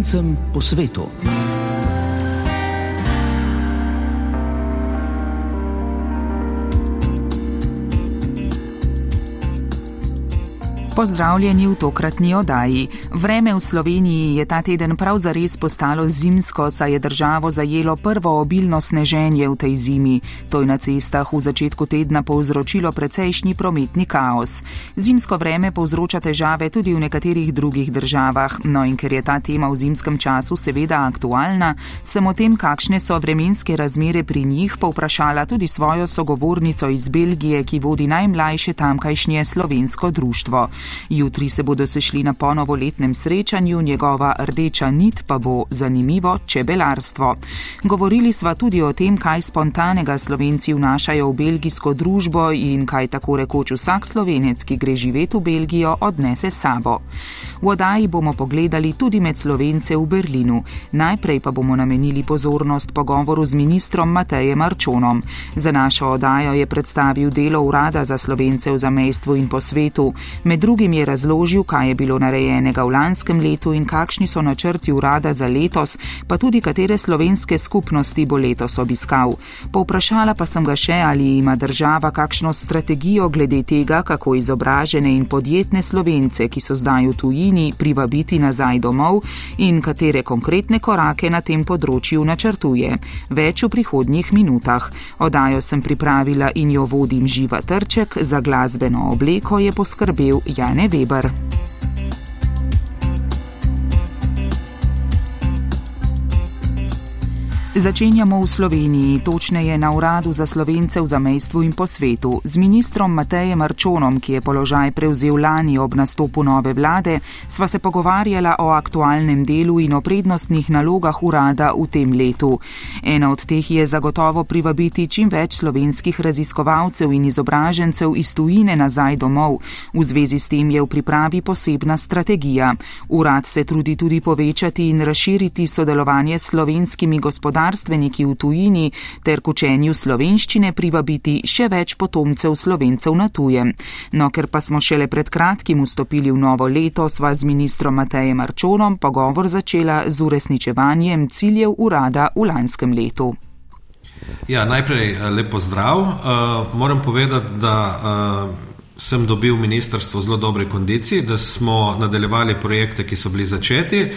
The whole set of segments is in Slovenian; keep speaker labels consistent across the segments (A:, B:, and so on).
A: slovencem po svetu.
B: Pozdravljeni v tokratni oddaji. Vreme v Sloveniji je ta teden prav zares postalo zimsko, saj je državo zajelo prvo obilno sneženje v tej zimi. To je na cestah v začetku tedna povzročilo precejšnji prometni kaos. Zimsko vreme povzroča težave tudi v nekaterih drugih državah. No in ker je ta tema v zimskem času seveda aktualna, sem o tem, kakšne so vremenske razmere pri njih, povprašala tudi svojo sogovornico iz Belgije, ki vodi najmlajše tamkajšnje slovensko društvo. Jutri se bodo sešli na ponovoletnem srečanju, njegova rdeča nit pa bo zanimivo čebelarstvo. Govorili sva tudi o tem, kaj spontanega slovenci vnašajo v belgijsko družbo in kaj tako rekoč vsak slovenec, ki gre živeti v Belgijo, odnese sabo. V oddaji bomo pogledali tudi med slovence v Berlinu. Najprej pa bomo namenili pozornost pogovoru z ministrom Matejem Arčonom. Za našo oddajo je predstavil delo Urada za slovence v zamestvu in po svetu. Med drugim je razložil, kaj je bilo narejenega v lanskem letu in kakšni so načrti urada za letos, pa tudi katere slovenske skupnosti bo letos obiskal. Povprašala pa sem ga še, ali ima država kakšno strategijo glede tega, kako izobražene in podjetne slovence, ki so zdaj v tujini, privabiti nazaj domov in katere konkretne korake na tem področju načrtuje. Več v prihodnjih minutah. Odajo sem pripravila in jo vodim živa trček, za glasbeno obleko je poskrbel Jane Weber. Začenjamo v Sloveniji, točneje na uradu za slovence v zamestvu in po svetu. Z ministrom Matejem Arčonom, ki je položaj prevzel lani ob nastopu nove vlade, sva se pogovarjala o aktualnem delu in o prednostnih nalogah urada v tem letu. Ena od teh je zagotovo privabiti čim več slovenskih raziskovalcev in izobražencev iz tujine nazaj domov. V zvezi s tem je v pripravi posebna strategija. Urad se trudi tudi povečati in razširiti sodelovanje s slovenskimi gospodarstvi gospodarstveniki v tujini ter k učenju slovenščine privabiti še več potomcev slovencev na tujem. No, ker pa smo šele pred kratkim vstopili v novo leto, sva z ministrom Matejem Arčonom pogovor začela z uresničevanjem ciljev urada v lanskem letu.
C: Ja, najprej eh, lepo zdrav. Uh, moram povedati, da uh, sem dobil ministrstvo v zelo dobre kondicije, da smo nadaljevali projekte, ki so bili začeti. Eh,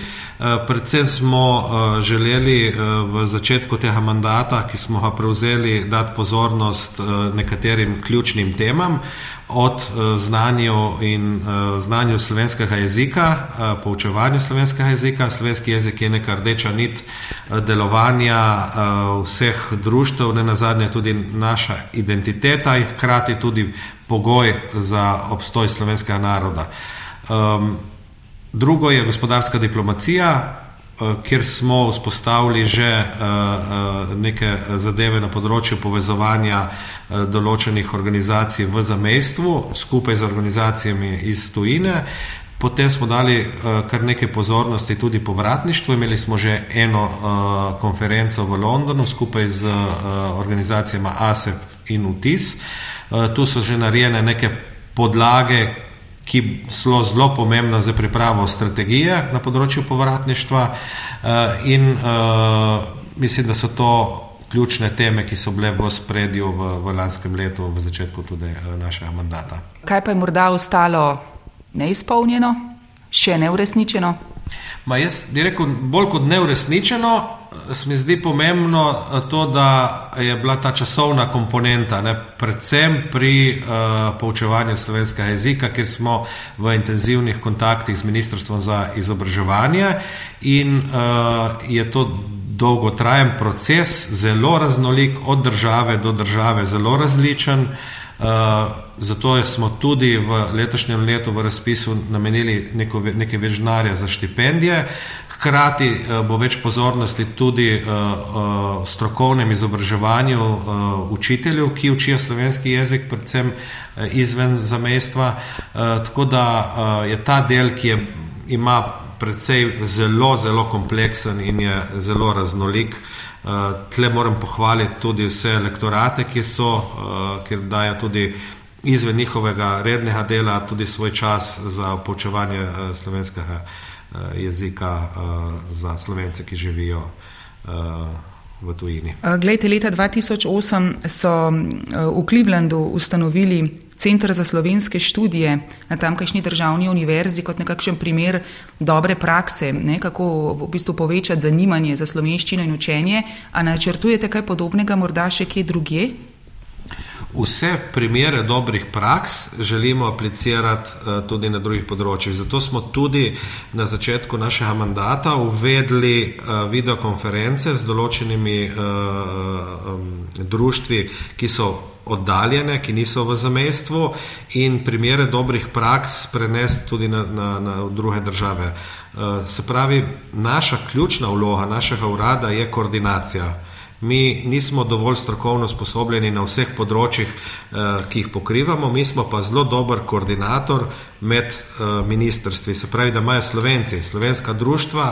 C: predvsem smo eh, želeli eh, v začetku tega mandata, ki smo ga prevzeli, dati pozornost nekaterim ključnim temam od uh, znanju in uh, znanju slovenskega jezika, uh, poučevanju slovenskega jezika. Slovenski jezik je neka rdeča nit delovanja vseh društev, ne na zadnje tudi naša identiteta in hkrati tudi pogoj za obstoj slovenskega naroda. Um, drugo je gospodarska diplomacija, Eh, kjer smo vzpostavili že eh, eh, neke zadeve na področju povezovanja določenih organizacij v zamestvu skupaj z organizacijami iz tujine. Potem smo dali kar nekaj pozornosti tudi povratništvu. Imeli smo že eno konferenco v Londonu skupaj z organizacijama ASEP in UTIS. Tu so že narejene neke podlage, ki so zelo pomembna za pripravo strategije na področju povratništva eh, in uh, mislim, da so to ključne teme, ki so bile v spredju v, v lanskem letu, v začetku tudi uh, našega mandata.
B: Kaj pa je morda ostalo neizpolnjeno, še neurešničeno?
C: Ma jaz bi rekel, bolj kot neurešničeno, se mi zdi pomembno eh, to, da je bila ta časovna komponenta, ne, predvsem pri uh, poučevanju slovenskega jezika, kjer smo v intenzivnih kontaktih z Ministrstvom za izobraževanje in uh, je to dolgotrajen proces, zelo raznolik, od države do države, zelo različen. Uh, zato smo tudi v letošnjem letu v razpisu namenili neko, nekaj več denarja za štipendije. Hkrati uh, bo več pozornosti tudi uh, uh, strokovnem izobraževanju učiteljev, ki učijo slovenski jezik, predvsem izven zamestva. Tako da je ta del, ki je, ima predvsej zelo, zelo kompleksen in je zelo raznolik. Tle moram pohvaliti tudi vse lektorate, ki so, ker dajo tudi izven njihovega rednega dela tudi svoj čas za poučevanje slovenskega jezika za slovence, ki živijo v tujini.
B: Glejte, leta 2008 so v Clevelandu ustanovili Centr za slovenske študije na tamkajšnji državni univerzi kot nekakšen primer dobre prakse, ne, kako v bistvu povečati zanimanje za slovenščino in učenje. A načrtujete kaj podobnega morda še kje drugje?
C: Vse primere dobrih praks želimo aplicirati uh, tudi na drugih področjih. Zato smo tudi na začetku našega mandata uvedli uh, videokonference z določenimi um, društvi, ki so oddaljene, ki niso v zamestvu in primere dobrih praks prenesti tudi na, na, na druge države. Se pravi, naša ključna vloga našega urada je koordinacija. Mi nismo dovolj strokovno sposobljeni na vseh področjih, eh, ki jih pokrivamo, mi smo pa zelo dober koordinator med eh, ministrstvi. Se pravi, da imajo slovenci, slovenska društva,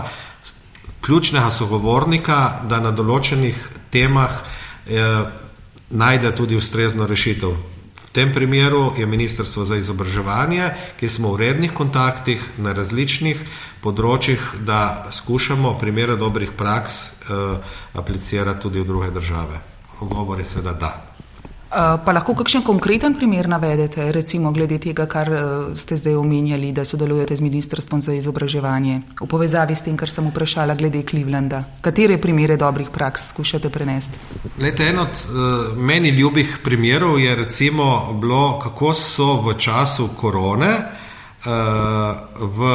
C: ključnega sogovornika, da na določenih temah eh, najde tudi ustrezno rešitev. V tem primeru je Ministrstvo za izobraževanje, ki smo v rednih kontaktih na različnih področjih, da skušamo primere dobrih praks eh, aplicirati tudi v druge države. Odgovor je seveda da.
B: Eh, pa lahko kakšen konkreten primer navedete, recimo glede tega, kar eh, ste zdaj omenjali, da sodelujete z Ministrstvom za izobraževanje v povezavi s tem, kar sem vprašala glede Clevelanda. Katere primere dobrih praks skušate prenesti?
C: Lete, en od uh, meni ljubih primerov je recimo bilo, kako so v času korone uh, v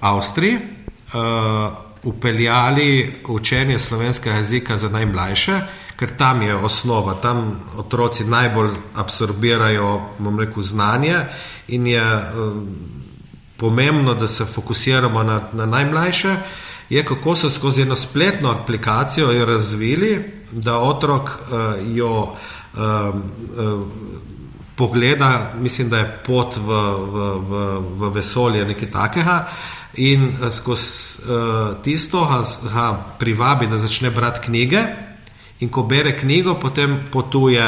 C: Avstriji uh, upeljali učenje slovenskega jezika za najmlajše ker tam je osnova, tam otroci najbolj absorbirajo rekel, znanje in je um, pomembno, da se fokusiramo na, na najmlajše, je kako so skozi eno spletno aplikacijo jo razvili, da otrok uh, jo um, uh, pogleda, mislim, da je pot v, v, v, v vesolje nekaj takega. In skozi uh, tisto ga, ga privabi, da začne brati knjige, In ko bere knjigo, potem potuje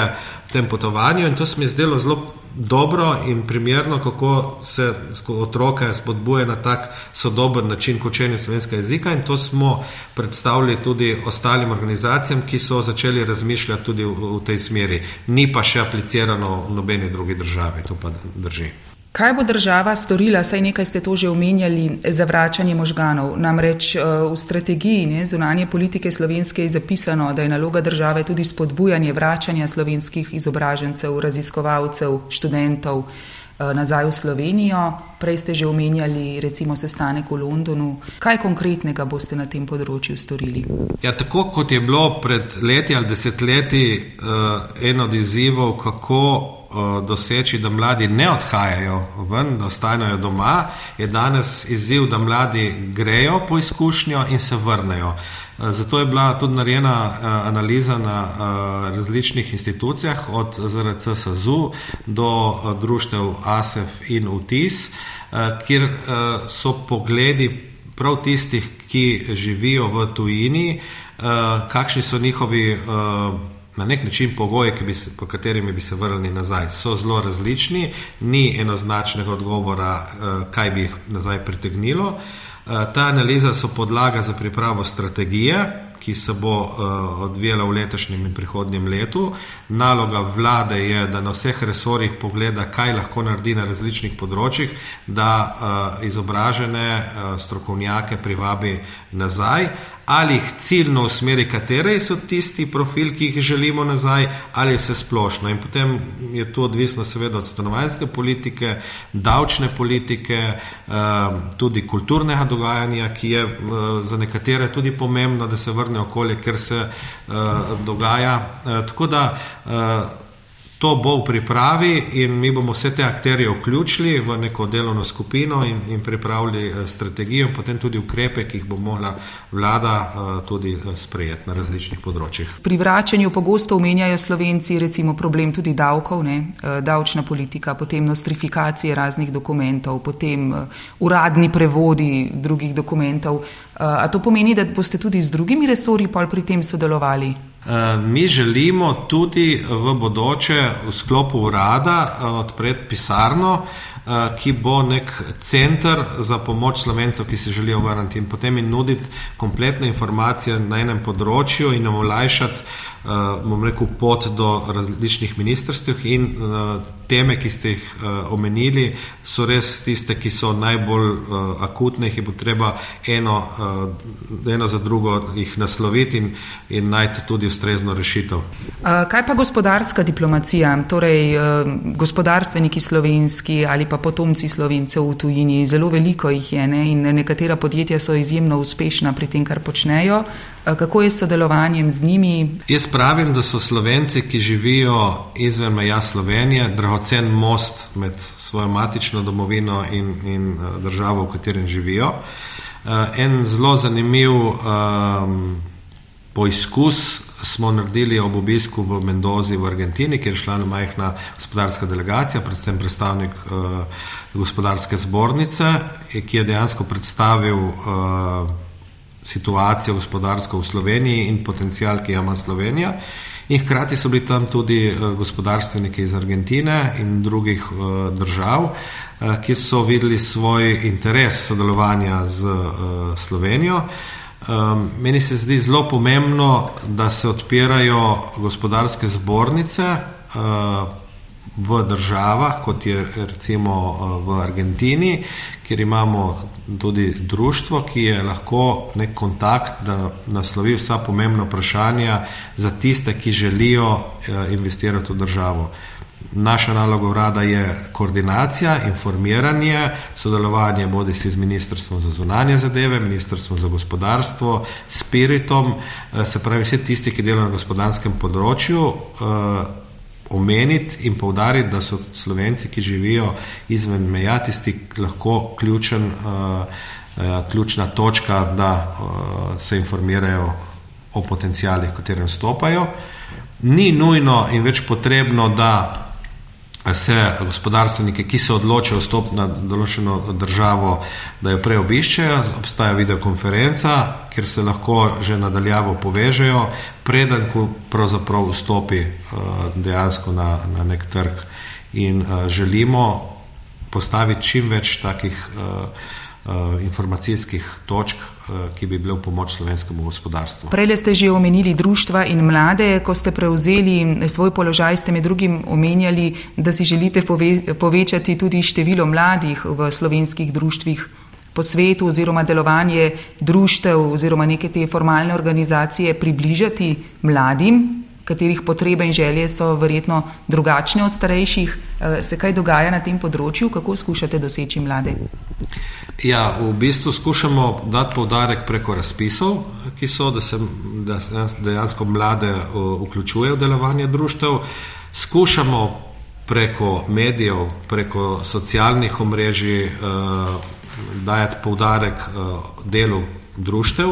C: v tem potovanju. In to se mi je zdelo zelo dobro in primerno, kako se otroke spodbuje na tak sodoben način učenja slovenskega jezika. In to smo predstavili tudi ostalim organizacijam, ki so začeli razmišljati tudi v, v tej smeri. Ni pa še aplicirano v nobeni drugi državi, to pa drži.
B: Kaj bo država storila, saj nekaj ste to že omenjali, za vračanje možganov? Namreč eh, v strategiji ne, zunanje politike slovenske je zapisano, da je naloga države tudi spodbujanje vračanja slovenskih izobražencev, raziskovalcev, študentov eh, nazaj v Slovenijo. Prej ste že omenjali recimo sestanek v Londonu. Kaj konkretnega boste na tem področju storili?
C: Ja, tako kot je bilo pred leti ali desetletji uh, en od izzivov, kako doseči, da mladi ne odhajajo ven, da ostanejo doma, je danes izziv, da mladi grejo po izkušnjo in se vrnejo. Zato je bila tudi narejena analiza na različnih institucijah, od ZRC SAZU do društev ASEF in UTIS, kjer so pogledi prav tistih, ki živijo v tujini, kakšni so njihovi na nek način pogoji, bi se, po katerimi bi se vrnili nazaj, so zelo različni, ni enoznačnega odgovora, eh, kaj bi jih nazaj pritegnilo. Eh, ta analiza so podlaga za pripravo strategije, ki se bo uh, odvijala v letošnjem in prihodnjem letu. Naloga vlade je, da na vseh resorjih pogleda, kaj lahko naredi na različnih področjih, da izobražene strokovnjake privabi nazaj, ali jih ciljno usmeri, kateri so tisti profil, ki jih želimo nazaj, ali vse splošno. In potem je to odvisno, seveda, od stanovanjske politike, davčne politike, tudi kulturnega dogajanja, ki je za nekatere tudi pomembno, da se vrne okolje, ker se dogaja. Tako da To bo v pripravi in mi bomo vse te akterje vključili v neko delovno skupino in, in pripravili eh, strategijo in potem tudi ukrepe, ki jih bo mogla vlada uh, tudi eh, sprejeti na različnih področjih.
B: Pri vračanju pogosto omenjajo slovenci recimo problem tudi davkov, ne? davčna politika, potem nostrifikacije raznih dokumentov, potem uradni prevodi drugih dokumentov. A to pomeni, da boste tudi z drugimi resori pri tem sodelovali?
C: Eh, mi želimo tudi v bodoče v sklopu urada eh, odpreti pisarno, eh, ki bo nek center za pomoč slovencov, ki se želijo vrniti in potem jim nuditi kompletne informacije na enem področju in nam olajšati bom rekel, pot do različnih ministrstv in uh, teme, ki ste jih uh, omenili, so res tiste, ki so najbolj akutne, jih bo treba eno, eno za drugo jih nasloviti in, in najti tudi ustrezno rešitev.
B: Kaj pa gospodarska diplomacija, torej gospodarstveniki slovenski ali pa potomci slovencev v tujini? Zelo veliko jih je ne? in nekatera podjetja so izjemno uspešna pri tem, kar počnejo. Uh, kako je s sodelovanjem z njimi?
C: Jaz pravim, da so Slovenci, ki živijo izven meja Slovenije, dragocen most med svojo matično domovino in, in uh, državo, v katerem živijo. Uh, en zelo zanimiv um, poizkus smo naredili ob obisku v Mendozi v Argentini, kjer je šla ena majhna gospodarska delegacija, predvsem predstavnik uh, gospodarske zbornice, ki je dejansko predstavil uh, situacijo gospodarsko v Sloveniji in potencial, ki ima Slovenija. In hkrati so bili tam tudi eh, gospodarstveniki iz Argentine in drugih uh, držav, uh, ki so videli svoj interes sodelovanja z Slovenijo. Um, meni se zdi zelo pomembno, da se odpirajo gospodarske zbornice v državah, kot je recimo uh, v Argentini, kjer imamo tudi društvo, ki je lahko nek kontakt, da naslovi vsa pomembna vprašanja za tiste, ki želijo eh, investirati v državo. Naša naloga urada je koordinacija, informiranje, sodelovanje bodi si z Ministrstvom za zunanje zadeve, Ministrstvom za gospodarstvo, Spiritom, eh, se pravi vsi tisti, ki delajo na gospodarskem področju, eh, omeniti in povdariti, da so slovenci, ki živijo izven meja, tisti lahko ključen, uh, uh, ključna točka, da uh, se informirajo o potencijalih, katerim stopajo. Ni nujno in več potrebno, da se gospodarstveniki, ki se odločijo vstopiti na določeno državo, da jo prej obiščejo. Obstaja videokonferenca, kjer se lahko že nadaljavo povežejo, preden ko pravzaprav vstopi uh, dejansko na, na nek trg. In uh, želimo postaviti čim več takih uh, informacijskih točk, uh, ki bi bile v pomoč slovenskemu gospodarstvu.
B: Prej ste že omenili društva in mlade, ko ste prevzeli svoj položaj, ste med drugim omenjali, da si želite pove povečati tudi število mladih v slovenskih društvih. Po svetu, oziroma delovanje društev, oziroma neke te formalne organizacije, približati mladim, katerih potrebe in želje so verjetno drugačne od starejših. Eh, se kaj dogaja na tem področju, kako skušate doseči mlade?
C: Ja, v bistvu skušamo dati povdarek preko razpisov, ki so, da se da dejansko mlade vključuje v delovanje društev. Skušamo preko medijev, preko socialnih omrežij eh, dajati povdarek eh, delu društev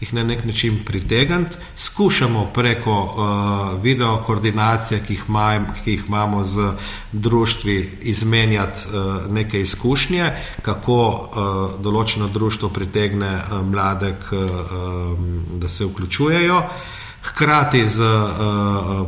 C: jih na nek način pritegniti, skušamo preko uh, video koordinacije, ki jih, maj, ki jih imamo z društvi, izmenjati uh, neke izkušnje, kako uh, določeno društvo pritegne uh, mlade, k, uh, da se vključujejo. Hkrati z uh,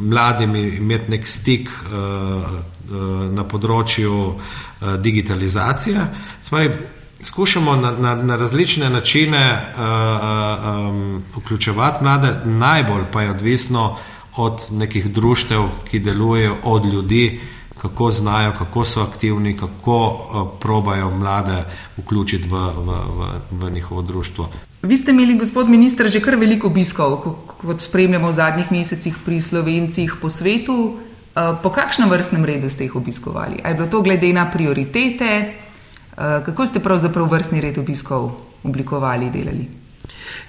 C: mladimi imeti nek stik uh, uh, na področju uh, digitalizacije. Smarim, skušamo na, na, na različne načine uh, uh, um, vključevati mlade, najbolj pa je odvisno od nekih društev, ki delujejo od ljudi, kako znajo, kako so aktivni, kako uh, probajo mlade vključiti v, v, v, v njihovo društvo.
B: Vi ste imeli, gospod ministr, že kar veliko obiskov, kot spremljamo v zadnjih mesecih pri slovencih po svetu. Po kakšnem vrstnem redu ste jih obiskovali? Ali je bilo to glede na prioritete? Eh, kako ste pravzaprav vrstni red obiskov oblikovali, delali?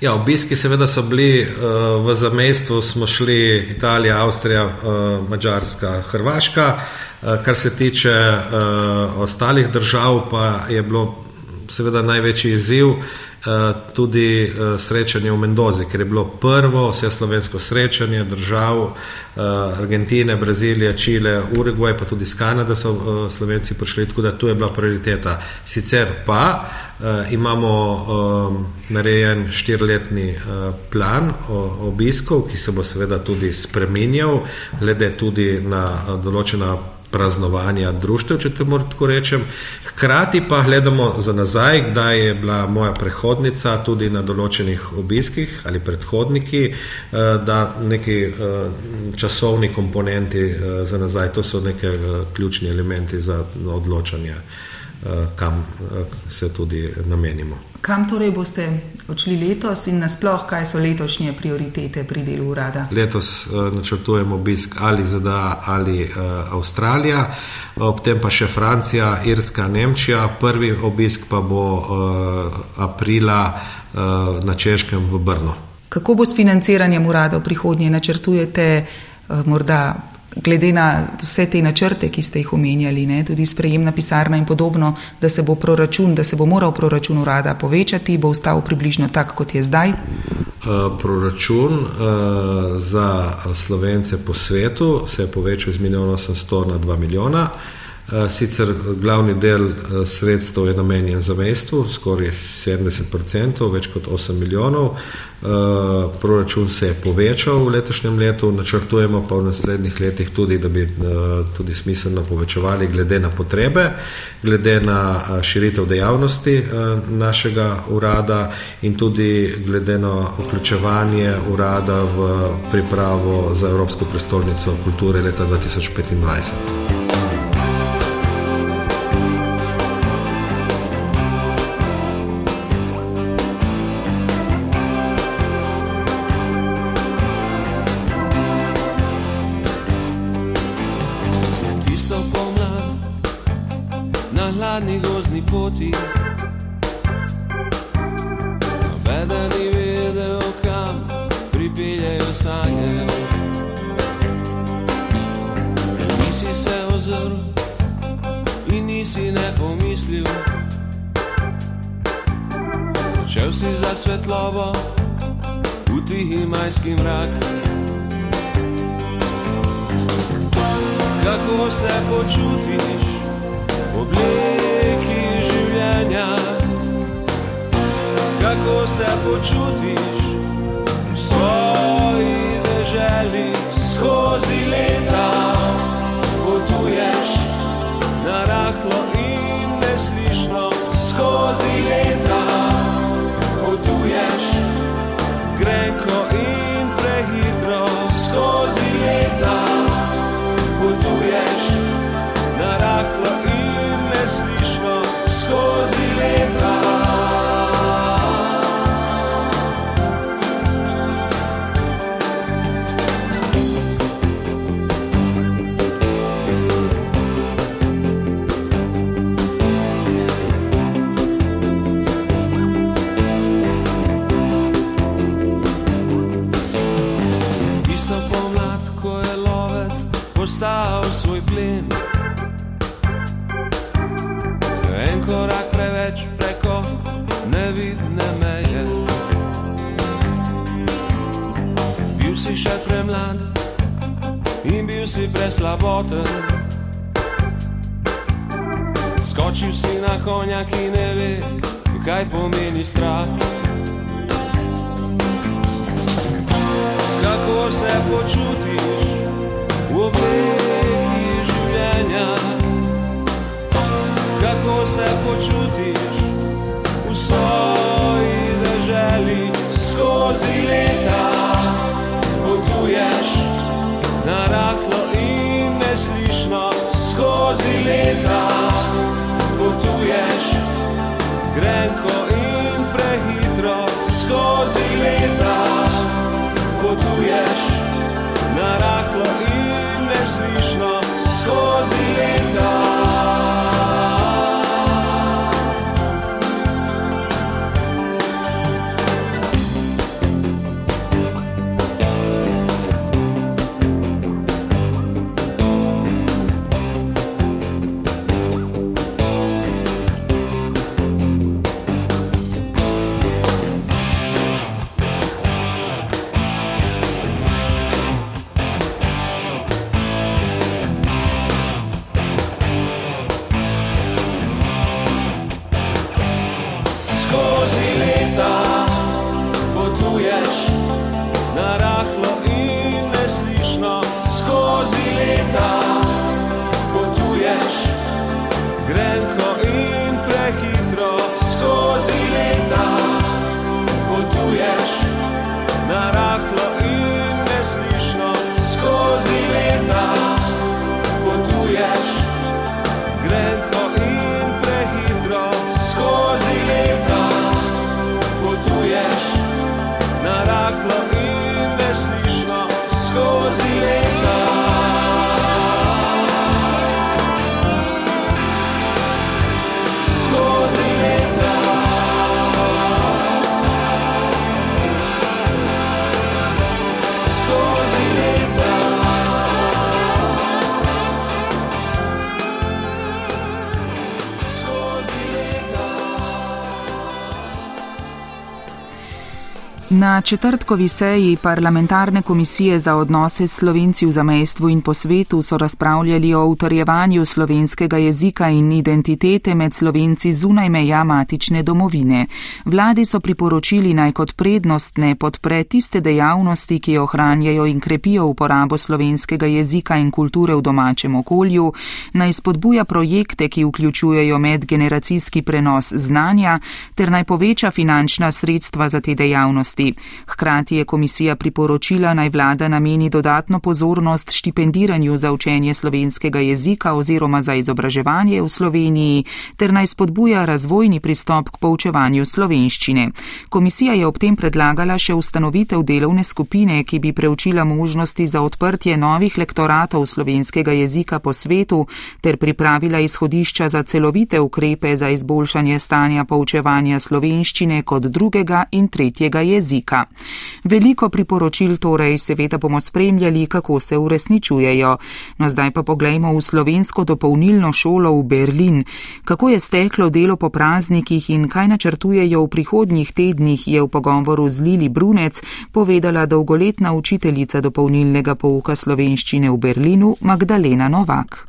C: Ja, obiski seveda so bili uh, v zamestvu, smo šli Italija, Avstrija, uh, Mačarska, Hrvaška. Uh, kar se tiče uh, ostalih držav, pa je bilo seveda največji izziv uh, Eh, tudi eh, srečanje v Mendozi, ker je bilo prvo vse slovensko srečanje držav eh, Argentine, Brazilije, Čile, Uruguay, pa tudi z Kanade so Slovenci prišli, tako da tu je bila prioriteta. Sicer pa imamo narejen štirletni plan obiskov, ki se bo seveda tudi spreminjal, glede tudi na določena praznovanja društev, če te moram tako rečem. Hkrati pa gledamo za nazaj, kdaj je bila moja prehodnica tudi na določenih obiskih ali predhodniki, eh, da neki eh, časovni komponenti za nazaj, to so neke ključni elementi za odločanje, kam se tudi namenimo.
B: Kam torej boste odšli letos in nasploh, kaj so letošnje prioritete pri delu urada?
C: Letos uh, načrtujemo obisk ali ZDA ali uh, Avstralija, ob tem pa še Francija, Irska, Nemčija. Prvi obisk pa bo uh, aprila uh, na Češkem v Brno.
B: Kako bo s financiranjem urada v prihodnje? Načrtujete uh, morda glede na vse te načrte, ki ste jih omenjali, ne, tudi sprejemna pisarna in podobno, da se bo proračun, da se bo moral proračun urada povečati, bo ostal približno tak, kot je zdaj?
C: Uh, proračun uh, za slovence po svetu se je povečal iz milijona 800 na 2 milijona. Uh, sicer glavni del uh, sredstev je namenjen za mestu, skoraj 70%, več kot 8 milijonov. Eh, proračun se je povečal v letošnjem letu, načrtujemo pa v naslednjih letih tudi, da bi eh, tudi smiselno povečevali glede na potrebe, glede na eh, širitev dejavnosti našega urada in tudi glede na vključevanje urada v pripravo za Evropsko prestolnico kulture leta 2025.
A: si preslaboten. Skočil si na konja, ki ne ve, kaj pomeni strah. Kako se počutiš v obleki življenja? kako se počutiš v svoji deželi skozi leta. Skozi leta. Potuješ grenko Na
B: četrtkovi seji parlamentarne komisije za odnose s slovenci v zamejstvu in po svetu so razpravljali o utrjevanju slovenskega jezika in identitete med slovenci zunaj meja matične domovine. Vladi so priporočili naj kot prednostne podpre tiste dejavnosti, ki ohranjajo in krepijo uporabo slovenskega jezika in kulture v domačem okolju, naj spodbuja projekte, ki vključujejo medgeneracijski prenos znanja, ter naj poveča finančna sredstva za te dejavnosti. Hkrati je komisija priporočila naj vlada nameni dodatno pozornost štipendiranju za učenje slovenskega jezika oziroma za izobraževanje v Sloveniji ter naj spodbuja razvojni pristop k poučevanju slovenščine. Komisija je ob tem predlagala še ustanovitev delovne skupine, ki bi preučila možnosti za odprtje novih lektoratov slovenskega jezika po svetu ter pripravila izhodišča za celovite ukrepe za izboljšanje stanja poučevanja slovenščine kot drugega in tretjega jezika jezika. Veliko priporočil torej seveda bomo spremljali, kako se uresničujejo. No zdaj pa pogledajmo v slovensko dopolnilno šolo v Berlin. Kako je steklo delo po praznikih in kaj načrtujejo v prihodnjih tednih, je v pogovoru z Lili Brunec povedala dolgoletna učiteljica dopolnilnega pouka slovenščine v Berlinu Magdalena Novak.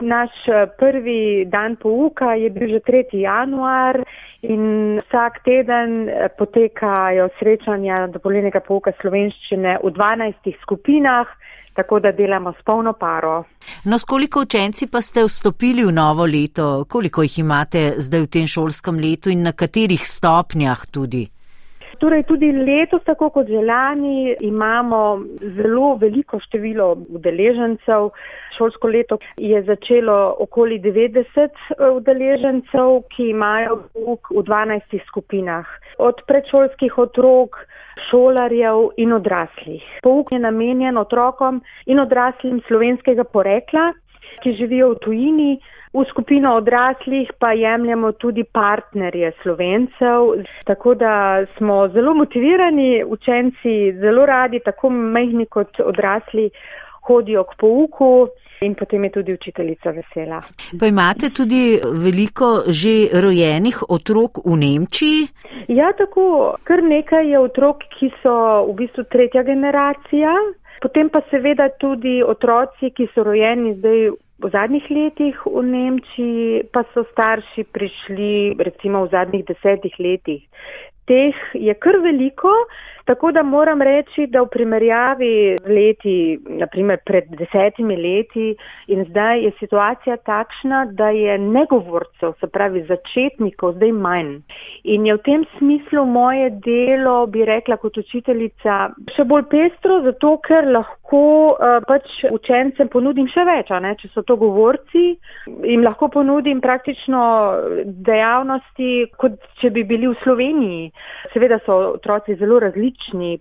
D: Naš eh, prvi dan pouka je bil že 3. januar in vsak teden eh, potekajo srečanja dopolnjenega pouka slovenščine v 12 skupinah, tako da delamo s polno paro.
E: No, s koliko učenci pa ste vstopili v novo leto? Koliko jih imate zdaj v tem šolskem letu in na katerih stopnjah tudi?
D: Torej, tudi letos, tako kot že lani, imamo zelo veliko število udeležencev. Šolsko leto je začelo okoli 90 eh, udeležencev, ki imajo pouk v 12 skupinah. Od predšolskih otrok, šolarjev in odraslih. Pouk je namenjen otrokom in odraslim slovenskega porekla, ki živijo v tujini. V skupino odraslih pa jemljamo tudi partnerje slovencev, tako da smo zelo motivirani, učenci zelo radi, tako majhni kot odrasli, hodijo k pouku. In potem je tudi učiteljica vesela.
E: Pa imate tudi veliko že rojenih otrok v Nemčiji?
D: Ja, tako. Kar nekaj je otrok, ki so v bistvu tretja generacija. Potem pa seveda tudi otroci, ki so rojeni zdaj v zadnjih letih v Nemčiji, pa so starši prišli recimo v zadnjih desetih letih. Teh je kar veliko, tako da moram reči, da v primerjavi z leti, naprimer pred desetimi leti in zdaj je situacija takšna, da je negovorcev, se pravi začetnikov, zdaj manj. In je v tem smislu moje delo, bi rekla kot učiteljica, še bolj pestro, zato ker lahko uh, pač učencem ponudim še več, ne? če so to govorci, jim lahko ponudim praktično dejavnosti, kot če bi bili v Sloveniji. Seveda so otroci zelo različni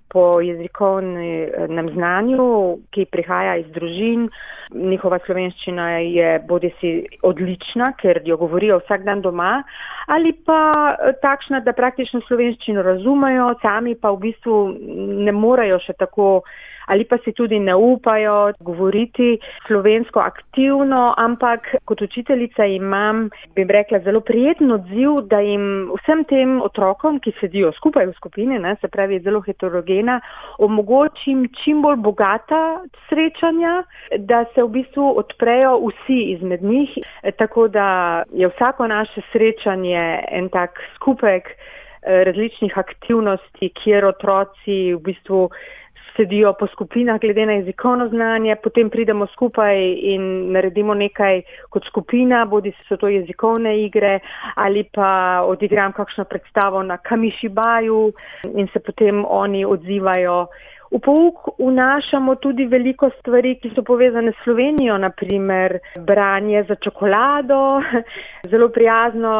D: po jezikovnem znanju, ki prihaja iz družin. Njihova slovenščina je bodi si odlična, ker jo govorijo vsak dan doma, ali pa takšna, da praktično slovenščino razumejo, sami pa v bistvu ne morejo še tako ali pa si tudi ne upajo govoriti slovensko aktivno, ampak kot učiteljica imam, bi rekla, zelo prijeten odziv, da jim vsem tem otrokom, ki sedijo skupaj v skupini, ne, se pravi zelo heterogena, omogočim čim bolj bogata srečanja, da se v bistvu odprejo vsi izmed njih, tako da je vsako naše srečanje en tak skupek eh, različnih aktivnosti, kjer otroci v bistvu sedijo po skupinah glede na jezikovno znanje, potem pridemo skupaj in naredimo nekaj kot skupina, bodi so to jezikovne igre ali pa odigram kakšno predstavo na Kamišibaju in se potem oni odzivajo. V pouk vnašamo tudi veliko stvari, ki so povezane s Slovenijo, naprimer branje za čokolado. Zelo prijazno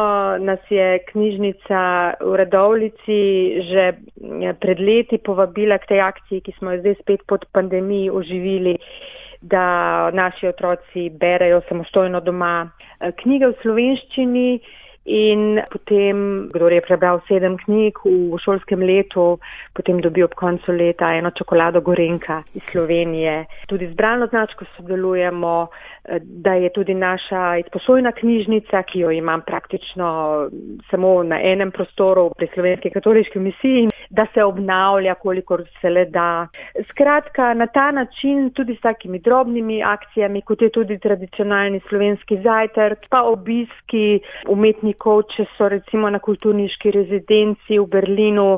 D: nas je knjižnica v Radovlici že pred leti povabila k tej akciji, ki smo jo zdaj spet pod pandemiji oživili, da naši otroci berejo samostojno doma eh, knjige v slovenščini. In potem, kdo je prebral sedem knjig v šolskem letu, potem dobi ob koncu leta eno čokolado Gorenka iz Slovenije. Tudi z bralno značko sodelujemo, da je tudi naša izposojna knjižnica, ki jo imam praktično samo na enem prostoru pri Slovenski katoliški misiji, da se obnavlja, kolikor se le da. Skratka, na ta način tudi s takimi drobnimi akcijami, kot je tudi tradicionalni slovenski zajtrk, pa obiski umetnikov, če so recimo na kulturniški rezidenci v Berlinu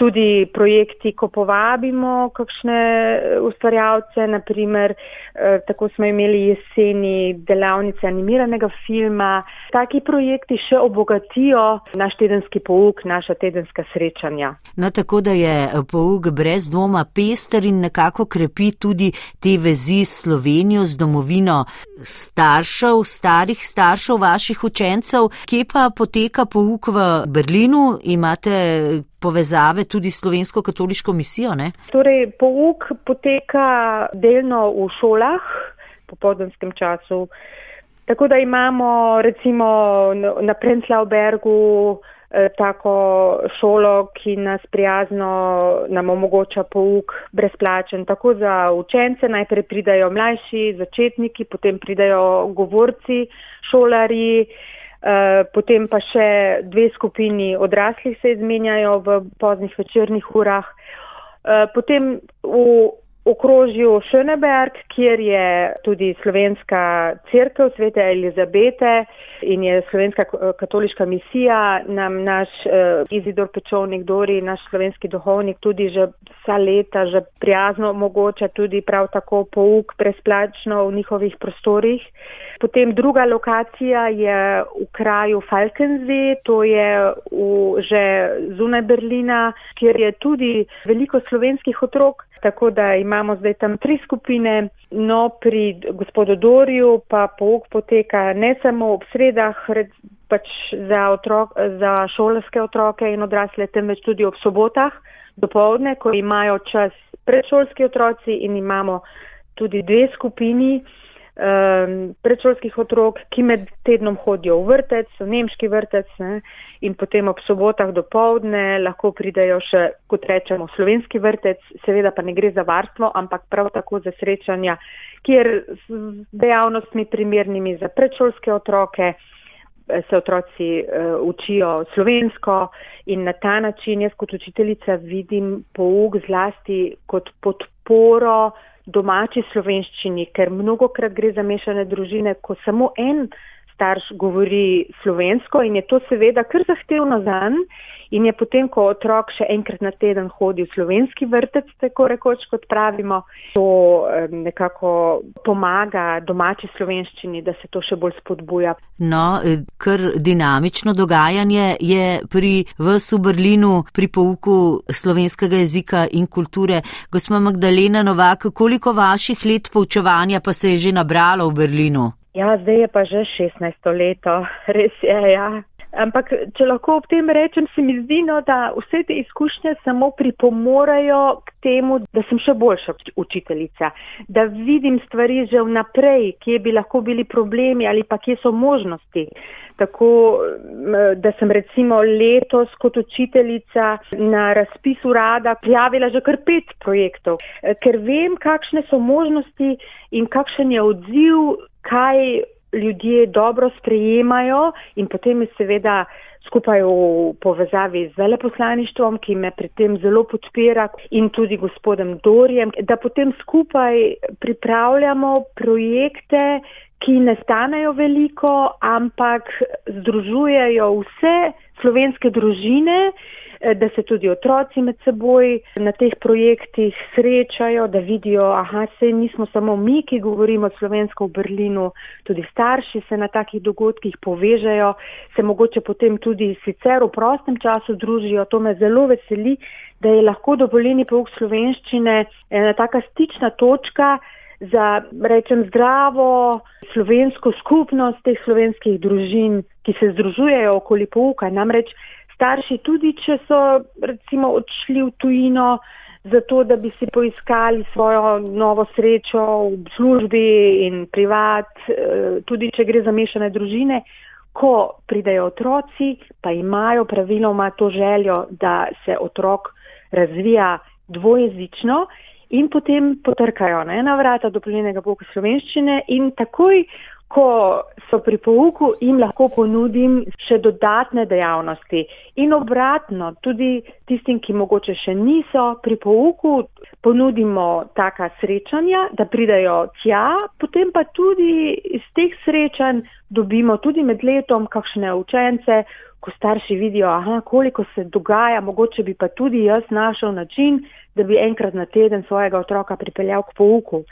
D: tudi projekti, ko povabimo kakšne eh, ustvarjalce, naprimer, eh, tako smo imeli jeseni delavnice animiranega filma. Taki projekti še obogatijo naš tedenski pouk, naša tedenska srečanja.
E: No, tako da je eh, pouk brez dvoma pester in nekako krepi tudi te vezi s Slovenijo, z domovino staršev, starih staršev vaših učencev. Kje pa poteka pouk v Berlinu? Imate povezave tudi s slovensko katoliško misijo?
D: Torej, pouk poteka delno v šolah, po podanskem času. Tako da imamo recimo na Prenzlaubergu eh, tako šolo, ki nas prijazno nam omogoča pouk brezplačen. Tako za učence najprej pridajo mlajši, začetniki, potem pridajo govorci, šolari. Eh, potem pa še dve skupini odraslih se izmenjajo v poznih večernih urah. Eh, potem v okrožju Šöneberg, kjer je tudi slovenska crkva svete Elizabete in je slovenska katoliška misija, nam naš uh, Izidor Pečovnik Dori, naš slovenski duhovnik, tudi že vsa leta že prijazno omogoča tudi prav tako pouk brezplačno v njihovih prostorih. Potem druga lokacija je v kraju Falkensee, to je v, že zunaj Berlina, kjer je tudi veliko slovenskih otrok, tako da imamo zdaj tam tri skupine. No, pri gospodu Dorju pa pouk poteka ne samo ob sredah, pač za, otrok, za šolske otroke in odrasle, temveč tudi ob sobotah dopoledne, ko imajo čas predšolski otroci in imamo tudi dve skupini um, predšolskih otrok, ki med tednom hodijo v vrtec, v nemški vrtec ne, in potem ob sobotah do povdne lahko pridajo še, kot rečemo, slovenski vrtec, seveda pa ne gre za varstvo, ampak prav tako za srečanja, kjer z dejavnostmi primernimi za predšolske otroke eh, se otroci uh, učijo slovensko in na ta način jaz kot učiteljica vidim pouk zlasti kot podporo domači slovenščini, ker mnogokrat gre za mešane družine, ko samo en starš govori slovensko in je to seveda kar zahtevno zanj in je potem, ko otrok še enkrat na teden hodi v slovenski vrtec, tako rekoč, kot pravimo, to nekako pomaga domači slovenščini, da se to še bolj spodbuja.
E: No, eh, kar dinamično dogajanje je pri vas v Berlinu pri pouku slovenskega jezika in kulture. Gospa Magdalena Novak, koliko vaših let poučevanja pa se je že nabralo v Berlinu?
D: Ja, zdaj je pa že 16 leto, res je, ja. Ampak, če lahko ob tem rečem, se mi zdi, no, da vse te izkušnje samo pripomorajo k temu, da sem še boljša učiteljica, da vidim stvari že vnaprej, kje bi lahko bili problemi ali pa kje so možnosti. Tako, da sem recimo letos kot učiteljica na razpisu rada prijavila že kar pet projektov, ker vem, kakšne so možnosti in kakšen je odziv, kaj ljudje dobro sprejemajo in potem je seveda skupaj v povezavi z veleposlaništvom, ki me pri tem zelo podpira in tudi gospodem Dorjem, da potem skupaj pripravljamo projekte, ki ne stanejo veliko, ampak združujejo vse slovenske družine, eh, da se tudi otroci med seboj na teh projektih srečajo, da vidijo, aha, se nismo samo mi, ki govorimo slovensko v Berlinu, tudi starši se na takih dogodkih povežejo, se mogoče potem tudi sicer v prostem času družijo. To me zelo veseli, da je lahko dovoljeni pouk slovenščine ena taka stična točka za, rečem, zdravo slovensko skupnost teh slovenskih družin, ki se združujejo okoli pouka. Namreč starši tudi, če so recimo odšli v tujino, zato da bi si poiskali svojo novo srečo v službi in privat, eh, tudi če gre za mešane družine, ko pridejo otroci, pa imajo praviloma to željo, da se otrok razvija dvojezično in potem potrkajo na vrata dopolnjenega pouka slovenščine in takoj, ko so pri pouku, jim lahko ponudim še dodatne dejavnosti. In obratno, tudi tistim, ki mogoče še niso pri pouku, ponudimo taka srečanja, da pridajo tja, potem pa tudi iz teh srečanj dobimo tudi med letom kakšne učence, ko starši vidijo, aha, koliko se dogaja, mogoče bi pa tudi jaz našel način, da bi enkrat na teden svojega otroka pripeljal k pouku.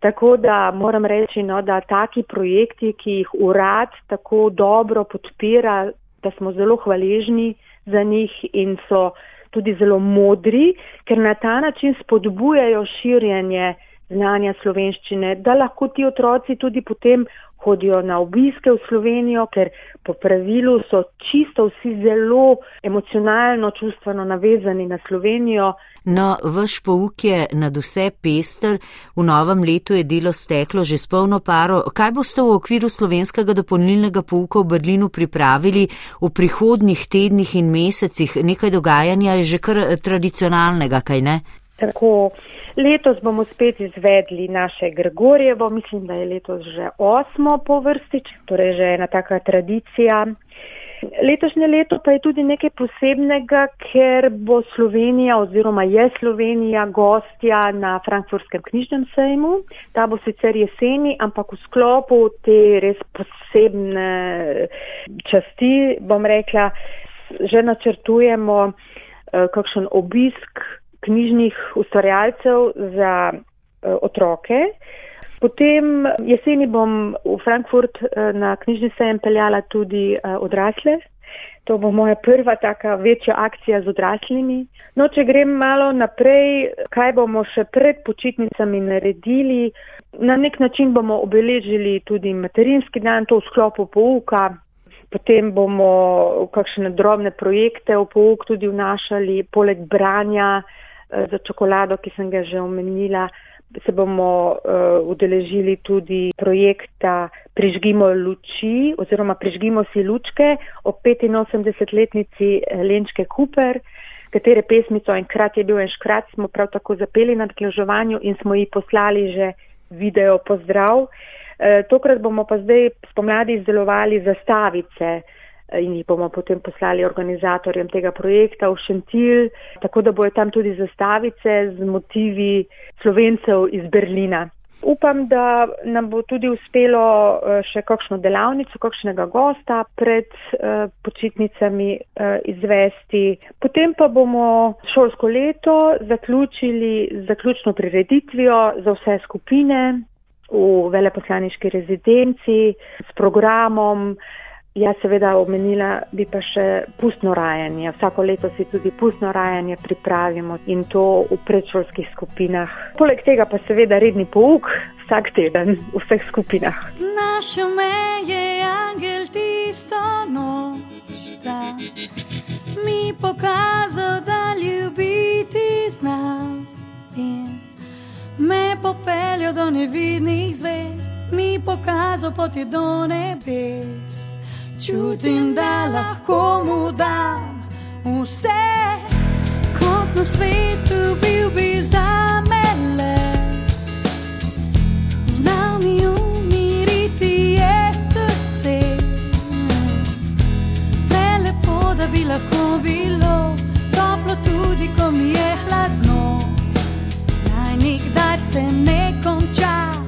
D: Tako da moram reči, no, da taki projekti, ki jih urad tako dobro podpira, da smo zelo hvaležni za njih in so tudi zelo modri, ker na ta način spodbujajo širjenje znanja slovenščine, da lahko ti otroci tudi potem hodijo na obiske v Slovenijo, ker po pravilu so čisto vsi zelo emocionalno, čustveno navezani na Slovenijo.
E: No, vaš pouk je nad vse pester, v novem letu je delo steklo že s polno paro. Kaj boste v okviru slovenskega dopolnilnega pouka v Berlinu pripravili v prihodnjih tednih in mesecih? Nekaj dogajanja je že kar tradicionalnega, kaj ne?
D: Tako, letos bomo spet izvedli naše Gregorjevo, mislim, da je letos že osmo po vrstič, torej že ena taka tradicija. Letošnje leto pa je tudi nekaj posebnega, ker bo Slovenija oziroma je Slovenija gostja na Frankfurtskem knjižnem sejmu. Ta bo sicer jeseni, ampak v sklopu te res posebne časti, bom rekla, že načrtujemo uh, kakšen obisk knjižnih ustvarjalcev za uh, otroke. Potem jeseni bom v Frankfurt uh, na knjižni sejem peljala tudi uh, odrasle. To bo moja prva taka večja akcija z odraslimi. No, če grem malo naprej, kaj bomo še pred počitnicami naredili. Na nek način bomo obeležili tudi materinski dan, to v sklopu pouka. Potem bomo kakšne drobne projekte v pouk tudi vnašali, poleg branja, Eh, za čokolado, ki sem ga že omenila, se bomo uh, udeležili tudi projekta Prižgimo luči oziroma Prižgimo si lučke o 85-letnici Lenčke Cooper, katere pesmico enkrat je bil en škrat, smo prav tako zapeli na odkležovanju in smo ji poslali že video pozdrav. E, tokrat bomo pa zdaj spomladi izdelovali zastavice in jih bomo potem poslali organizatorjem tega projekta v Šentil, tako da bojo tam tudi zastavice z motivi slovencev iz Berlina. Upam, da nam bo tudi uspelo eh, še kakšno delavnico, kakšnega gosta pred uh, počitnicami uh, izvesti. Potem pa bomo šolsko leto zaključili z zaključno prireditvijo za vse skupine v veleposlaniški rezidenci s programom, Ja, seveda, omenila bi pa še pustno rajanje. Vsako leto si tudi pustno rajanje pripravimo in to v predšolskih skupinah. Poleg tega pa seveda redni pouk vsak teden v vseh skupinah. Našel me je angel tisto noč, da mi pokazal, da ljubiti znam. In me popeljal do nevidnih zvest, mi pokazal poti do nebes čutim, da lahko mu dam vse, kot na svetu bil bi za mene. Znal mi umiriti je srce, le lepo, da bi lahko bilo toplo, tudi ko mi je hladno. Naj nikdar se ne konča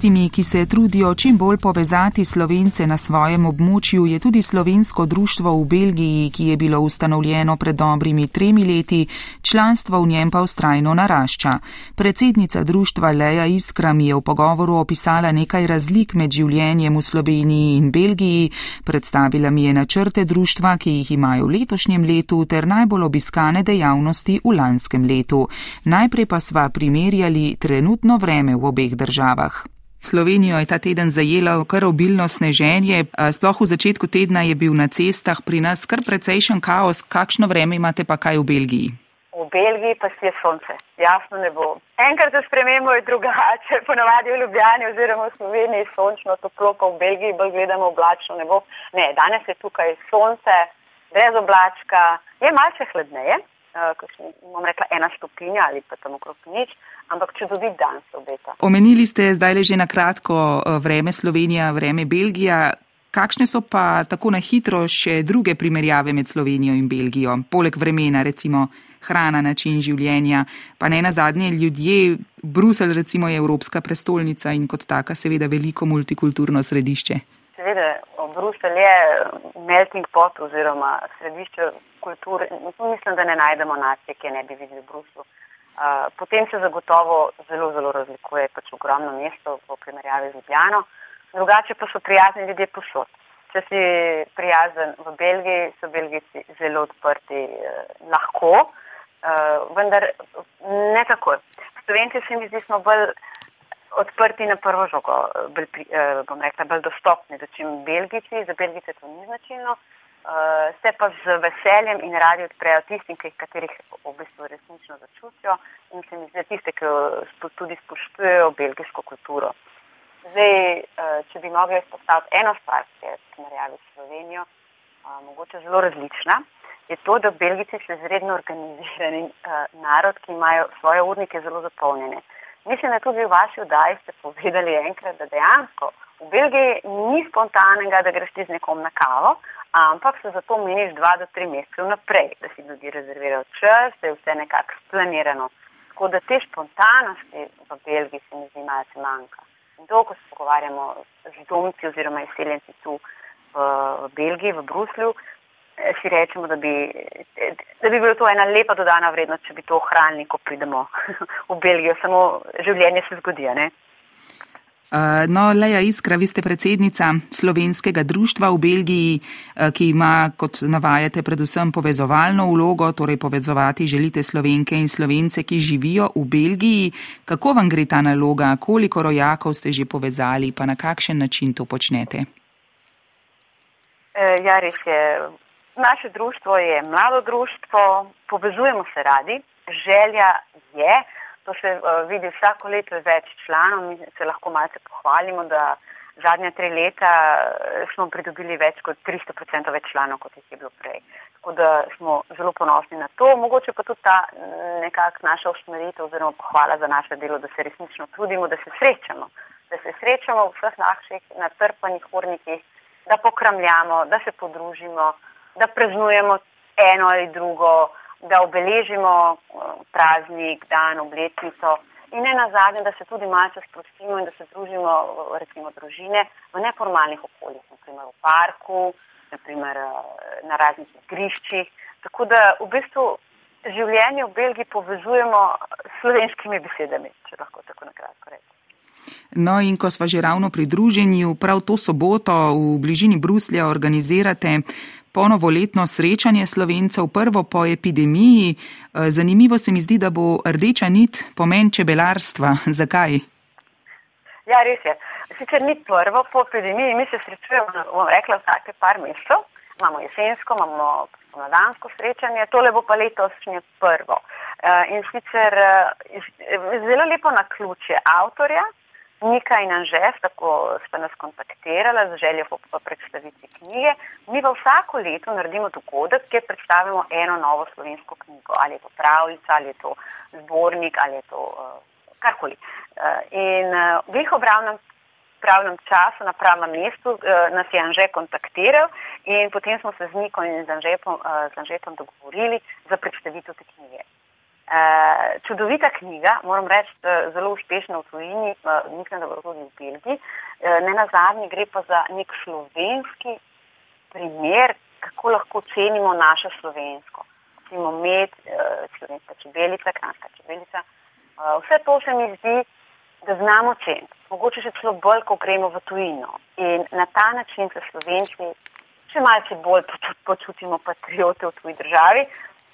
B: tistimi, ki se trudijo čim bolj povezati slovence na svojem območju, je tudi slovensko društvo v Belgiji, ki je bilo ustanovljeno pred dobrimi tremi leti, članstvo v njem pa ustrajno narašča. Predsednica društva Leja Iskra mi je v pogovoru opisala nekaj razlik med življenjem v Sloveniji in Belgiji, predstavila mi je načrte društva, ki jih imajo v letošnjem letu, ter najbolj obiskane dejavnosti v lanskem letu. Najprej pa sva primerjali trenutno vreme v obeh državah. Slovenijo je ta teden zajelo kar obilno sneženje, sploh v začetku tedna je bil na cestah pri nas kar precejšen kaos. Kakšno vreme imate pa kaj v Belgiji?
F: V Belgiji pa si je sonce, jasno ne bo. Enkrat za spremembo je drugače, ponavadi v Ljubljani oziroma v Sloveniji sončno, toplo pa v Belgiji bolj gledamo oblačno nebo. Ne, danes je tukaj sonce, brez oblačka, je malce hladneje, kot bom rekla ena stopinja ali pa tam okrog nič ampak čudovit dan se obeta.
B: Omenili ste zdaj le že na kratko eh, vreme Slovenija, vreme Belgija. Kakšne so pa tako na hitro še druge primerjave med Slovenijo in Belgijo, poleg vremena, recimo hrana, način življenja, pa ne na zadnje ljudje, Brusel recimo je Evropska prestolnica in kot taka seveda veliko multikulturno središče.
F: Seveda, Brusel je melting pot oziroma središče kulture. Mislim, da ne najdemo nacije, ki ne bi videli v Bruslu. Potem se zagotovo zelo, zelo razlikuje pač ogromno mesto v primerjavi z Ljubljano. Drugače pa so prijazni ljudje posod. Če si prijazen v Belgiji, so Belgijci zelo odprti eh, lahko, eh, vendar ne takoj. Slovenci se mi zdi, smo bolj odprti na prvo žogo, bolj, eh, bom rekla, bolj dostopni, da čim Belgijci, za Belgijce to ni značilno. Uh, se pa z veseljem in radi odprejo tistim, ki, katerih v bistvu resnično začutijo in se mi zdi, tiste, ki tudi spoštujejo belgijsko kulturo. Zdaj, uh, če bi mogli izpostaviti eno stvar, ki je v primerjavi s Slovenijo, uh, mogoče zelo različna, je to, da Belgijci so izredno organizirani uh, narod, ki imajo svoje urnike zelo zapolnjene. Mislim, da tudi v vaši vdaji ste povedali enkrat, da dejansko v Belgiji ni spontanega, da greš ti z nekom na kavo, ampak se zato meniš dva do tri mesece vnaprej, da si ljudje rezervirajo čas, da je vse nekako splanirano. Tako da te spontanosti v Belgiji se mi zdi malce manjka. In to, ko se pogovarjamo z domci oziroma izseljenci tu v, v Belgiji, v Bruslju, eh, si rečemo, da bi, da bi bilo to ena lepa dodana vrednost, če bi to ohranili, ko pridemo v Belgijo. Samo življenje se zgodi, ne?
B: Eh, no, Leja Iskra, vi ste predsednica slovenskega društva v Belgiji, eh, ki ima, kot navajate, predvsem povezovalno vlogo, torej povezovati želite slovenke in slovence, ki živijo v Belgiji. Kako vam gre ta naloga, koliko rojakov ste že povezali, pa na kakšen način to počnete?
F: E, ja, res je. Naše društvo je mlado društvo, povezujemo se radi, želja je. To se uh, vidi vsako leto več članov, mi se lahko malce pohvalimo, da zadnja tri leta eh, smo pridobili več kot 300% več članov, kot jih je bilo prej. Tako da smo zelo ponosni na to. Mogoče pa tudi ta mm, nekak naša usmeritev oziroma pohvala za naše delo, da se resnično trudimo, da se srečamo, da se srečamo v vseh naših natrpanih urnikih, da pokramljamo, da se podružimo, da praznujemo eno ali drugo da obeležimo eh, praznik, dan, obletnico in ne nazadnje, da se tudi malce sprostimo in da se družimo, eh, recimo, družine v neformalnih okoljih, naprimer v parku, naprimer eh, na raznih igriščih. Tako da v bistvu življenje v Belgiji povezujemo s slovenskimi besedami, če lahko tako na kratko rečem.
B: No in ko smo že ravno pri druženju, prav to soboto v bližini Bruslja organizirate ponovoletno srečanje slovencev prvo po epidemiji. Eh, zanimivo se mi zdi, da bo rdeča nit pomen čebelarstva. Zakaj?
F: Ja, res je. Sicer ni prvo po epidemiji, mi se srečujemo, bom rekla, vsake par mesecev. Imamo jesensko, imamo pomladansko srečanje, tole bo pa letos še prvo. Eh, in sicer eh, zelo lepo na ključe avtorja, Nika in Anžef, tako sta nas kontaktirala z željo po predstavitvi knjige. Mi pa vsako leto naredimo dogodek, kjer predstavimo eno novo slovensko knjigo. Ali je to pravljica, ali je to zbornik, ali je to uh, karkoli. Uh, in uh, v njih obravnem pravnem času, na pravem mestu, nas je Anže kontaktiral in potem smo se z Niko in z Anžetom, uh, z Anžetom dogovorili za predstavitev te knjige. Uh, čudovita knjiga, moram reči, zelo uspešna v tujini, uh, mislim, da bo tudi v Belgiji. Uh, ne na zadnji gre pa za nek slovenski primer, kako lahko cenimo naše slovensko. Recimo med, uh, slovenska čebelica, kranska čebelica. Uh, vse to se mi zdi, da znamo ceniti. Mogoče še celo bolj, ko gremo v tujino. In na ta način se slovenci še malce bolj počutimo patriote v tuji državi.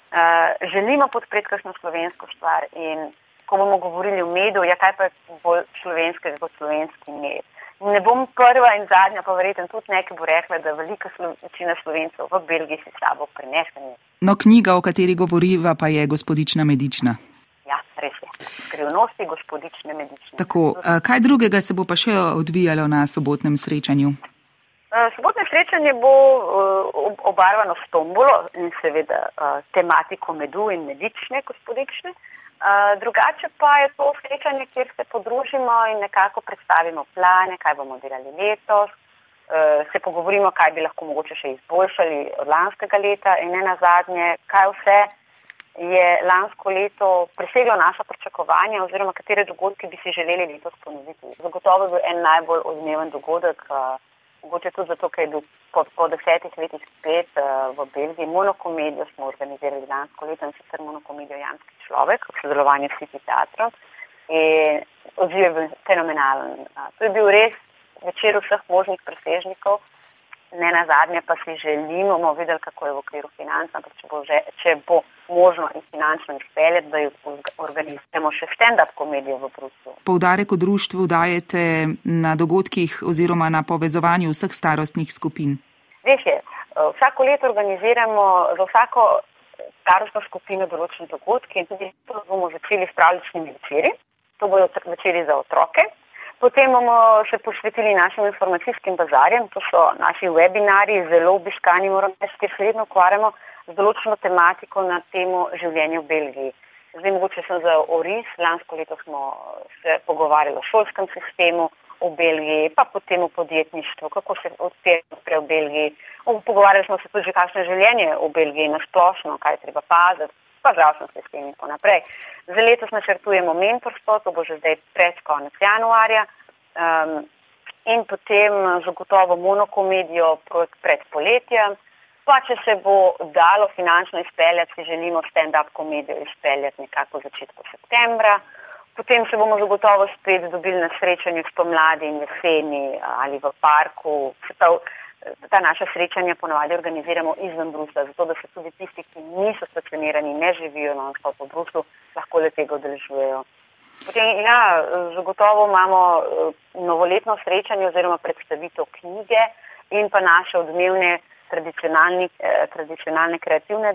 F: Uh, želimo podpreti kakšno slovensko stvar in ko bomo govorili o medu, ja kaj pa je bolj slovenskega kot slovenski med. Ne bom prva in zadnja, pa verjetno tudi nekaj bo rekla, da velika večina slovencev v Belgiji si sabo prinese med.
B: No, knjiga, o kateri govoriva, pa je gospodična medična.
F: Ja, res je. Skrivnosti gospodične medične.
B: Tako, uh, kaj drugega se bo pa še odvijalo na sobotnem srečanju?
F: Eh, sobotno srečanje bo uh, obarvano s tombolo in seveda uh, tematiko medu in medične, gospodične. Drugače pa je to srečanje, kjer se podružimo in nekako predstavimo plane, kaj bomo delali letos, se pogovorimo, kaj bi lahko mogoče še izboljšali od lanskega leta in ne nazadnje, kaj vse je lansko leto preseglo naša pričakovanja oziroma katere dogodke bi si želeli letos ponoviti. Zagotovo je bil en najbolj odmeven dogodek. Mogoče tudi zato, ker je bil po, po desetih letih spet uh, v Belgiji. Monokomedijo smo organizirali lansko leto in sicer monokomedijo Janski človek v sodelovanju s City teatrom. In odziv je bil fenomenalen. Uh, to je bil res večer vseh možnih presežnikov. Ne na zadnje pa si želimo, bomo videli, kako je v okviru financ, ampak če bo, že, če bo možno in finančno izpeljati, da jo organiziramo še stand-up komedijo v Bruslu.
B: Poudarek v društvu dajete na dogodkih oziroma na povezovanju vseh starostnih skupin.
F: Res je, vsako leto organiziramo za vsako starostno skupino določene dogodke in tudi to bomo začeli s pravličnimi večeri. To bodo večeri za otroke. Potem bomo se posvetili našim informacijskim bazarjem, to so naši webinari, zelo obiskani, moram reči, ker se vedno ukvarjamo z določeno tematiko na temo življenja v Belgiji. Zdaj mogoče sem za ORIS, lansko leto smo se pogovarjali o šolskem sistemu v Belgiji, pa potem o podjetništvu, kako se odpira v Belgiji. Pogovarjali smo se tudi, kakšno je življenje v Belgiji na splošno, kaj je treba paziti, pa zdravstveno sistem in tako naprej. Za letos načrtujemo mentorstvo, to bo že zdaj pred konec januarja. Um, in potem zagotovo monokomedijo pred poletjem. Pa če se bo dalo finančno izpeljati, si želimo stand-up komedijo izpeljati nekako v začetku septembra. Potem se bomo zagotovo spet dobili na srečanju s pomladi in jeseni ali v parku. Prav, ta naša srečanja ponovadi organiziramo izven Brusla, zato da se tudi tisti, ki niso stacionirani, ne živijo na odstopu v Bruslu, lahko le tega odeležujejo. Potem, ja, zagotovo imamo novoletno srečanje oziroma predstavitev knjige in pa naše odmevne tradicionalne, eh, tradicionalne kreativne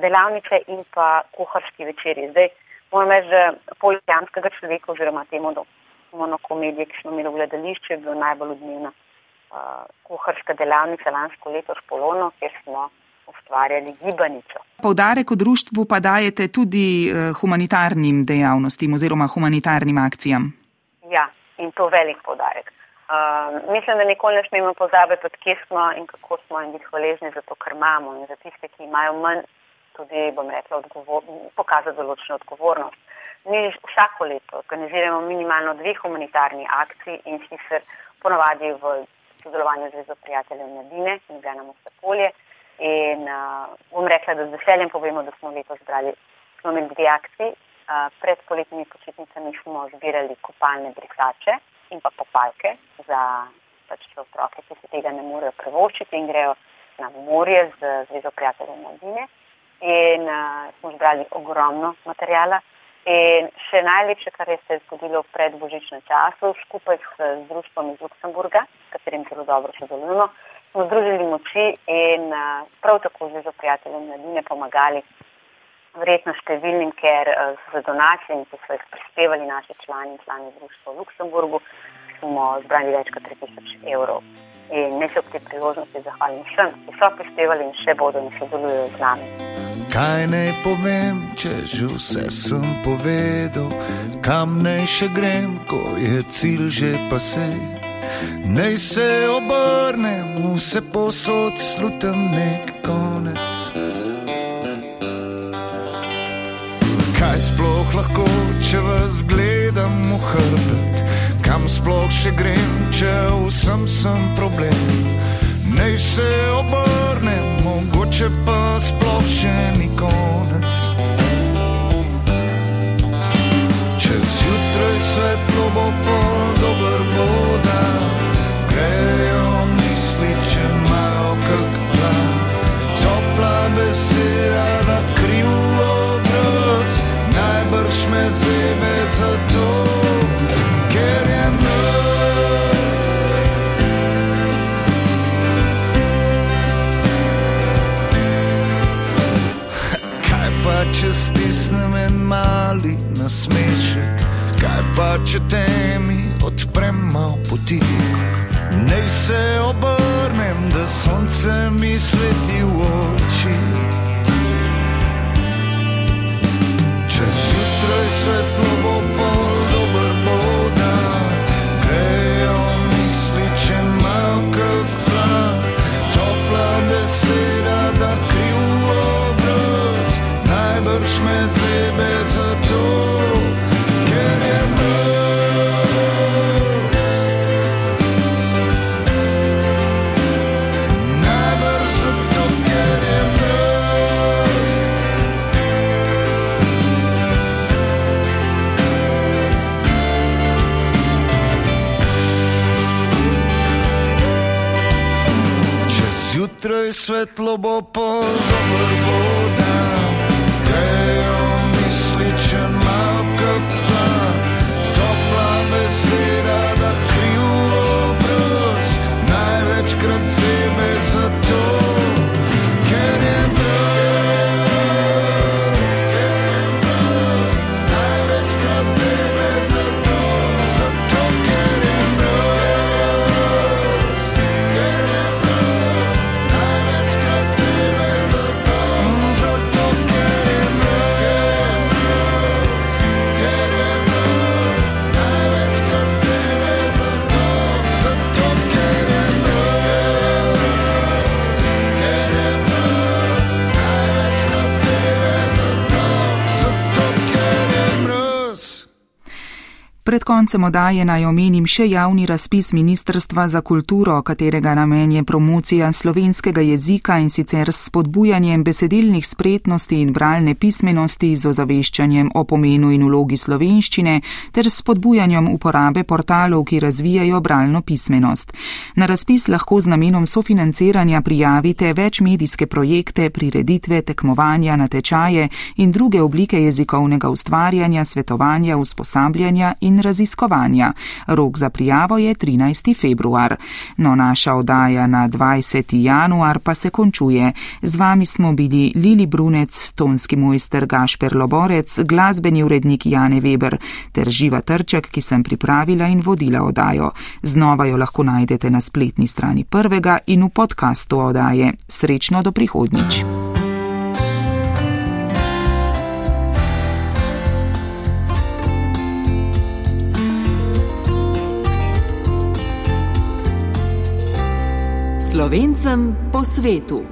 F: delavnice in pa kuharski večeri. Zdaj moram reči, da poljanskega človeka oziroma temu do monokomedije, ki smo imeli v gledališču, je bila najbolj odmevna uh, kuharska delavnica lansko leto s Polono, kjer smo ustvarjali gibanico.
B: Poudarek v društvu pa dajete tudi uh, humanitarnim dejavnostim oziroma humanitarnim akcijam.
F: Ja, in to velik poudarek. Uh, mislim, da nikoli ne smemo pozabiti, kje smo in kako smo in biti hvaležni za to, kar imamo in za tiste, ki imajo manj, tudi, bom rekla, odgovor, pokazati določeno odgovornost. Mi vsako leto organiziramo minimalno dve humanitarni akciji in sicer ponovadi v sodelovanju z Zvezo prijateljev Mladine in Granamo se polje. In uh, bom rekla, da z veseljem povemo, da smo letos zbrali, smo imeli dve akciji. Uh, pred poletnimi počitnicami smo zbirali kopalne brisače in pa popalke za pač otroke, ki se tega ne morejo prevoščiti in grejo na morje z Zvezo prijateljev Mladine. In uh, smo zbrali ogromno materijala. In še najlepše, kar je se zgodilo pred božičnem času, skupaj s, z društvom iz Luksemburga, s katerim zelo dobro sodelujemo, smo združili moči in uh, prav tako Zvezo prijateljev Mladine pomagali verjetno številnim, ker uh, z donacijami, ki so jih prispevali naši člani in člani društva v Luksemburgu, smo zbrali več kot 3000 evrov. In ne se ob tej priložnosti zahvalim vsem, ki so prispevali in še bodo in sodelujo z nami.
G: Kaj naj povem, če že vse sem povedal, kam naj še grem, ko je cilj že pa se. Naj se obrnem, vse posod slutam nek konec. Kaj sploh lahko, če vas gledam v hrbet, kam sploh še grem, če vsem sem problem. Naj se obrnem, mogoče pa sploh še ni konec. Čez jutraj svetlo bo pol, dober bo dan, grejo misli, če imajo kak plan. Topla beseda na kriv stisnem en mali nasmešek, kaj pa če temi odprem malo poti. Naj se obrnem, da sonce mi sveti v oči. Čez jutraj svetlo bo pol, jutraj svetlo bo pol, dober bo dan. Grejo misli, če malo kak plan. Topla beseda, da kriv obraz. Največkrat sebe zato, ker
B: Pred koncem odaje naj omenim še javni razpis Ministrstva za kulturo, katerega namen je promocija slovenskega jezika in sicer s spodbujanjem besedilnih spretnosti in bralne pismenosti z ozaveščanjem o pomenu in vlogi slovenščine ter s spodbujanjem uporabe portalov, ki razvijajo bralno pismenost. Na razpis lahko z namenom sofinanciranja prijavite večmedijske projekte, prireditve, tekmovanja, natečaje in druge oblike jezikovnega ustvarjanja, svetovanja, usposabljanja in raziskovanja. Rok za prijavo je 13. februar. No, naša oddaja na 20. januar pa se končuje. Z vami smo bili Lili Brunec, tonski mojster Gašper Loborec, glasbeni urednik Jane Weber ter Živa Trček, ki sem pripravila in vodila oddajo. Znova jo lahko najdete na spletni strani prvega in v podkastu oddaje. Srečno do prihodnič.
H: Slovencem po svetu.